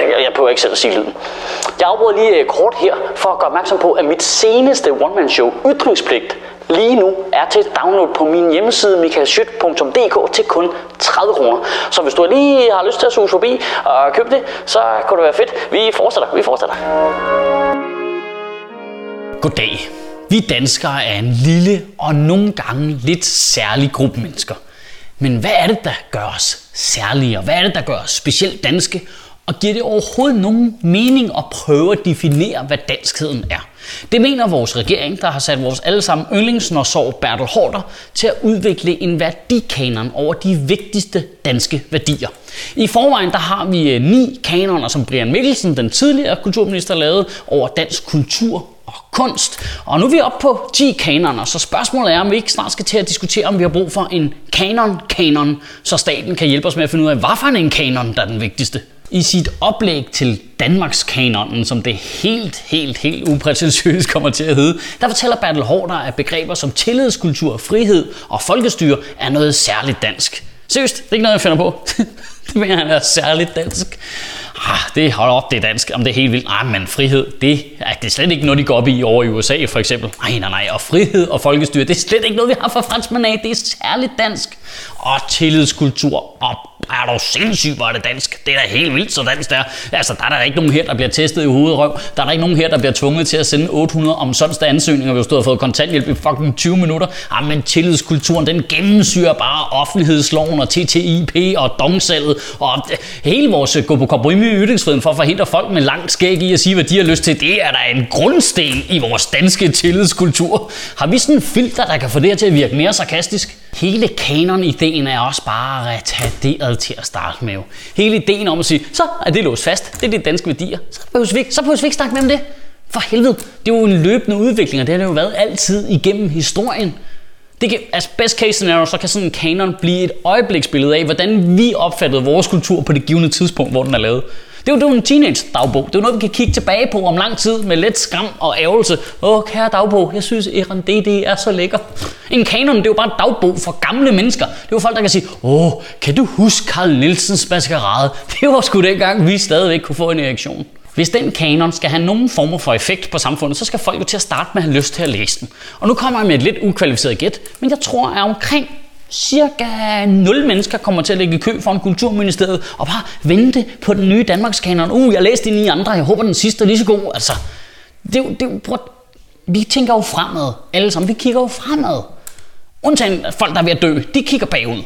Jeg, jeg prøver ikke selv at sige lyden. Jeg afbryder lige øh, kort her for at gøre opmærksom på, at mit seneste one-man-show, Ytringspligt, lige nu er til download på min hjemmeside michaelschyt.dk til kun 30 kroner. Så hvis du lige har lyst til at suge forbi og købe det, så kunne det være fedt. Vi fortsætter, vi fortsætter. Goddag. Vi danskere er en lille og nogle gange lidt særlig gruppe mennesker. Men hvad er det, der gør os særlige, og hvad er det, der gør os specielt danske? Og giver det overhovedet nogen mening at prøve at definere, hvad danskheden er? Det mener vores regering, der har sat vores allesammen yndlingsnorsår Bertel Hårder til at udvikle en værdikanon over de vigtigste danske værdier. I forvejen der har vi eh, ni kanoner, som Brian Mikkelsen, den tidligere kulturminister, lavede over dansk kultur kunst. Og nu er vi oppe på 10 kanoner, så spørgsmålet er, om vi ikke snart skal til at diskutere, om vi har brug for en kanon-kanon, så staten kan hjælpe os med at finde ud af, hvad for en kanon, der er den vigtigste. I sit oplæg til Danmarks kanonen, som det helt, helt, helt uprætentiøst kommer til at hedde, der fortæller Bertel Hårder, at begreber som tillidskultur, frihed og folkestyre er noget særligt dansk. Seriøst, det er ikke noget, jeg finder på. det mener han er særligt dansk. Ah, det holder op, det er dansk. Om det er helt vildt. Nej, men frihed, det er, det er slet ikke noget, de går op i over i USA, for eksempel. Nej, nej, nej. Og frihed og folkestyre, det er slet ikke noget, vi har fra franskmænd af. Det er særligt dansk. Og tillidskultur. Og er du sindssygt, hvor er det dansk? Det er da helt vildt, så dansk der. Altså, der er der ikke nogen her, der bliver testet i hovedet røv. Der er der ikke nogen her, der bliver tvunget til at sende 800 om sådan ansøgninger, hvis du har fået kontanthjælp i fucking 20 minutter. Ah, men tillidskulturen, den gennemsyrer bare offentlighedsloven og TTIP og domsalget og øh, hele vores gå på kompromis i ytringsfriheden for at forhindre folk med langt skæg i at sige, hvad de har lyst til. Det er der en grundsten i vores danske tillidskultur. Har vi sådan en filter, der kan få det her til at virke mere sarkastisk? Hele kanon-ideen er også bare retarderet til at starte med. Hele ideen om at sige, så er det låst fast. Det er de danske værdier. Så behøver vi ikke, så behøver vi ikke snakke med om det. For helvede, det er jo en løbende udvikling, og det har det jo været altid igennem historien. Det kan, altså best case scenario, så kan sådan en kanon blive et øjebliksbillede af, hvordan vi opfattede vores kultur på det givende tidspunkt, hvor den er lavet. Det er jo, det er en teenage-dagbog. Det er jo noget, vi kan kigge tilbage på om lang tid med let skam og ærgelse. Åh, kære dagbog, jeg synes, Eran DD er så lækker. En kanon, det er jo bare en dagbog for gamle mennesker. Det er jo folk, der kan sige, åh, kan du huske Carl Nielsens maskerade? Det var sgu dengang, vi stadigvæk kunne få en erektion. Hvis den kanon skal have nogen form for effekt på samfundet, så skal folk jo til at starte med at have lyst til at læse den. Og nu kommer jeg med et lidt ukvalificeret gæt, men jeg tror, at omkring cirka 0 mennesker kommer til at ligge i kø for en kulturministeriet og bare vente på den nye Danmarks kanon. Uh, jeg læste de ni andre, jeg håber den sidste er lige så god. Altså, det, er det, er prøv, vi tænker jo fremad, alle sammen. Vi kigger jo fremad. Undtagen folk, der er ved at dø, de kigger bagud.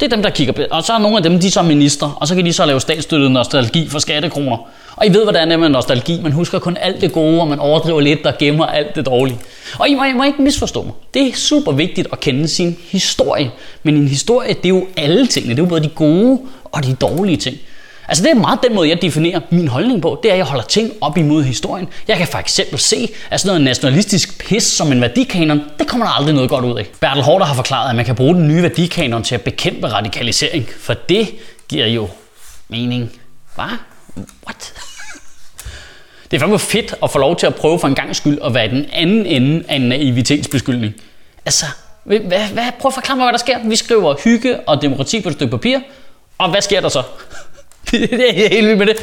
Det er dem, der kigger bagud. Og så er nogle af dem, de er så minister, og så kan de så lave statsstøttet nostalgi for skattekroner. Og I ved, hvordan det er med nostalgi. Man husker kun alt det gode, og man overdriver lidt og gemmer alt det dårlige. Og I må, I må ikke misforstå mig. Det er super vigtigt at kende sin historie. Men en historie, det er jo alle tingene. Det er jo både de gode og de dårlige ting. Altså det er meget den måde, jeg definerer min holdning på. Det er, at jeg holder ting op imod historien. Jeg kan for eksempel se, at sådan noget nationalistisk pis som en værdikanon, det kommer der aldrig noget godt ud af. Bertel Hårder har forklaret, at man kan bruge den nye værdikanon til at bekæmpe radikalisering. For det giver jo mening. Hvad? What? Det er fandme fedt at få lov til at prøve for en gang skyld at være i den anden ende af en naivitetsbeskyldning. Altså, hvad, hvad, prøv at forklare mig, hvad der sker. Vi skriver hygge og demokrati på et stykke papir, og hvad sker der så? det er helt vildt med det.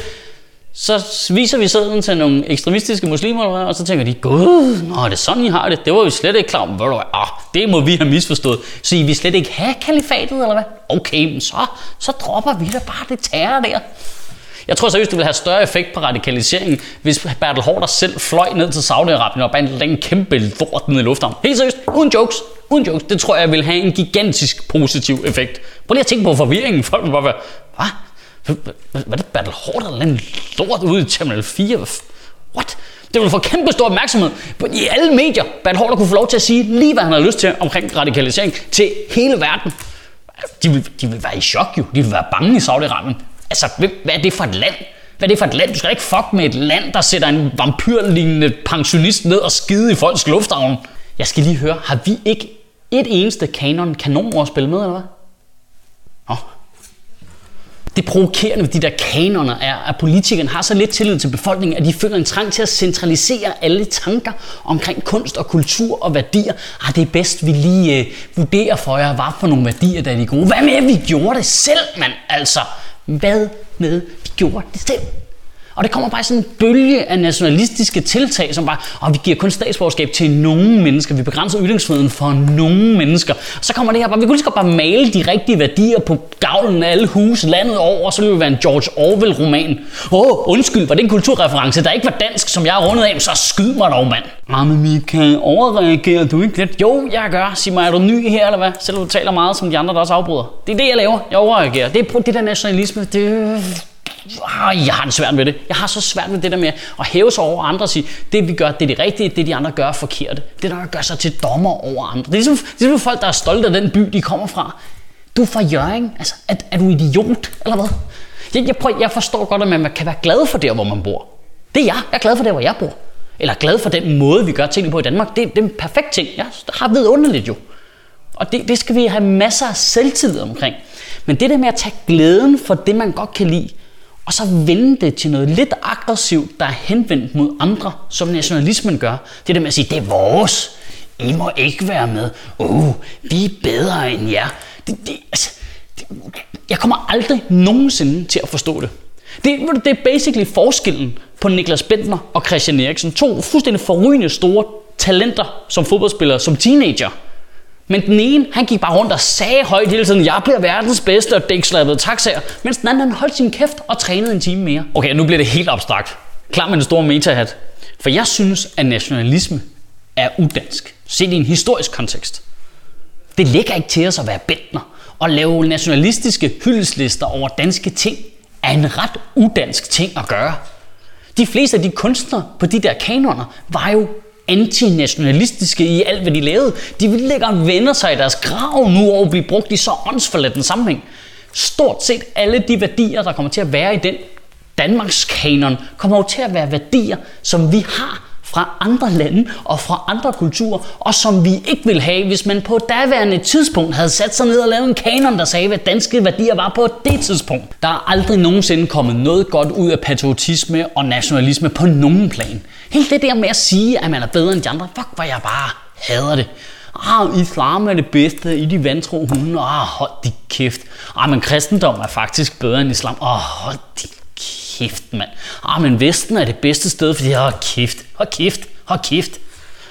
Så viser vi sædlen til nogle ekstremistiske muslimer, og så tænker de, gud, nå, er det sådan, I har det? Det var vi slet ikke klar over. Ah, det må vi have misforstået. Så I vil slet ikke have kalifatet, eller hvad? Okay, men så, så dropper vi da bare det terror der. Jeg tror seriøst, det ville have større effekt på radikaliseringen, hvis Bertel Hårder selv fløj ned til Saudi-Arabien og bare en kæmpe lort ned i lufthavnen. Helt seriøst, uden jokes, uden jokes. Det tror jeg vil have en gigantisk positiv effekt. Prøv lige at tænke på forvirringen. Folk vil bare være, hvad? Hvad er det Bertel Hårder, eller en lort ude i Terminal 4? What? Det ville få kæmpe stor opmærksomhed på- i alle medier. Bertel Hårder kunne få lov til at sige lige, hvad han har lyst til omkring radikalisering til hele verden. De vil, de vil være i chok jo. De vil være bange i Saudi-Arabien. Altså, hvad er det for et land? Hvad er det for et land? Du skal ikke fuck med et land, der sætter en vampyrlignende pensionist ned og skide i folks lufthavn. Jeg skal lige høre, har vi ikke et eneste kanon kanonordspil med, eller hvad? Nå. Det provokerende ved de der kanoner er, at politikerne har så lidt tillid til befolkningen, at de føler en trang til at centralisere alle tanker omkring kunst og kultur og værdier. Ah, det er bedst, vi lige øh, vurderer for jer, hvad for nogle værdier, der er de gode. Hvad med, at vi gjorde det selv, mand? Altså, hvad med, vi gjorde det selv? Og det kommer bare sådan en bølge af nationalistiske tiltag, som bare, og vi giver kun statsborgerskab til nogle mennesker, vi begrænser ytringsfriheden for nogle mennesker. Og så kommer det her bare, vi kunne lige så godt bare male de rigtige værdier på gavlen af alle huse landet over, og så ville det være en George Orwell-roman. Åh, oh, undskyld, var det en kulturreference, der ikke var dansk, som jeg er rundet af, så skyd mig dog, mand. Ah, men Michael, overreagerer du ikke lidt? Jo, jeg gør. Sig mig, er du ny her, eller hvad? Selvom du taler meget som de andre, der også afbryder. Det er det, jeg laver. Jeg overreagerer. Det er det der nationalisme, det Ah, jeg har det svært med det. Jeg har så svært med det der med at hæve sig over andre og sige, det vi gør, det er det rigtige, det de andre gør er forkert. Det der gør sig til dommer over andre. Det er ligesom, det er ligesom folk, der er stolte af den by, de kommer fra. Du er fra Jørgen. Altså, er, er du idiot, eller hvad? Jeg, jeg, prøver, jeg forstår godt, at man kan være glad for der, hvor man bor. Det er jeg. Jeg er glad for der, hvor jeg bor. Eller glad for den måde, vi gør tingene på i Danmark. Det, det er en perfekt ting. Jeg har vidunderligt jo. Og det, det skal vi have masser af selvtid omkring. Men det der med at tage glæden for det, man godt kan lide, og så vende det til noget lidt aggressivt, der er henvendt mod andre, som nationalismen gør. Det der med at sige, det er vores. I må ikke være med. uh, vi er bedre end jer. Det, det, altså, det, jeg kommer aldrig nogensinde til at forstå det. Det, det er basically forskellen på Niklas Bentner og Christian Eriksen. To fuldstændig forrygende store talenter som fodboldspillere, som teenager. Men den ene, han gik bare rundt og sagde højt hele tiden, jeg bliver verdens bedste og dækslappede taxaer. Mens den anden, han holdt sin kæft og trænede en time mere. Okay, nu bliver det helt abstrakt. Klar med den store metahat. For jeg synes, at nationalisme er udansk. Set i en historisk kontekst. Det ligger ikke til os at være bændner. Og lave nationalistiske hyldeslister over danske ting er en ret udansk ting at gøre. De fleste af de kunstnere på de der kanoner var jo antinationalistiske i alt, hvad de lavede. De vil og vende sig i deres grav nu over at blive brugt i så åndsforladt en sammenhæng. Stort set alle de værdier, der kommer til at være i den Danmarks kanon, kommer jo til at være værdier, som vi har fra andre lande og fra andre kulturer, og som vi ikke vil have, hvis man på daværende tidspunkt havde sat sig ned og lavet en kanon, der sagde, hvad danske værdier var på det tidspunkt. Der er aldrig nogensinde kommet noget godt ud af patriotisme og nationalisme på nogen plan. Helt det der med at sige, at man er bedre end de andre, fuck, hvor jeg bare hader det. Ah, islam er det bedste, i de vantro hunde. Ah, hold de kæft. Ah, men kristendom er faktisk bedre end islam. Ah, hold de kæft, mand. Ah, men Vesten er det bedste sted, fordi hold kæft, hold kæft, hold kæft.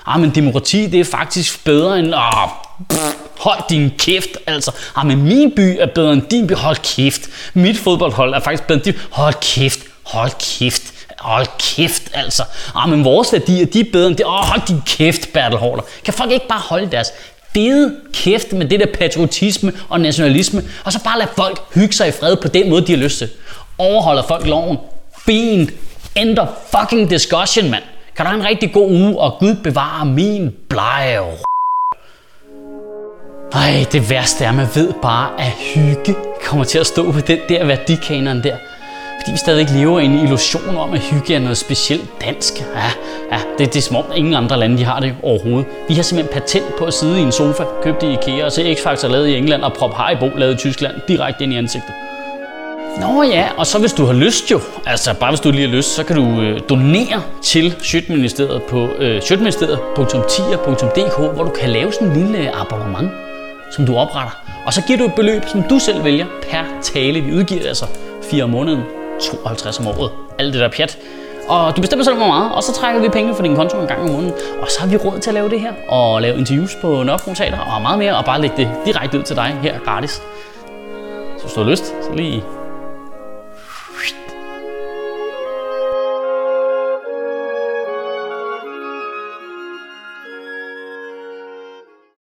Ah, men demokrati, det er faktisk bedre end... Ah, pff, hold din kæft, altså. Ah, men min by er bedre end din by. Hold kæft. Mit fodboldhold er faktisk bedre end din. Hold kæft, hold kæft. Hold kæft, altså. Ah, men vores værdier, de er bedre end det. Åh, oh, hold din kæft, Bertel Hårder. Kan folk ikke bare holde deres fede kæft med det der patriotisme og nationalisme, og så bare lade folk hygge sig i fred på den måde, de har lyst til. Overholder folk loven? Fint. End of fucking discussion, mand. Kan du have en rigtig god uge, og Gud bevare min blege ej, det værste er, at man ved bare, at hygge kommer til at stå på den der værdikanon der. Fordi vi stadig lever i en illusion om, at hygge er noget specielt dansk. Ja, ja det, det er som om, ingen andre lande de har det overhovedet. Vi har simpelthen patent på at sidde i en sofa, købt i IKEA og se X-Factor lavet i England og prop Haribo lavet i Tyskland direkte ind i ansigtet. Nå ja, og så hvis du har lyst jo, altså bare hvis du lige har lyst, så kan du øh, donere til Sjøtministeriet på øh, sjøtministeriet.tier.dk, hvor du kan lave sådan en lille abonnement, som du opretter. Og så giver du et beløb, som du selv vælger per tale. Vi udgiver altså 4 om måneden, 52 om året. Alt det der pjat. Og du bestemmer selv, hvor meget, og så trækker vi penge fra din konto en gang om måneden. Og så har vi råd til at lave det her, og lave interviews på Nørrebro Teater, og meget mere, og bare lægge det direkte ud til dig her gratis. Så hvis du har lyst, så lige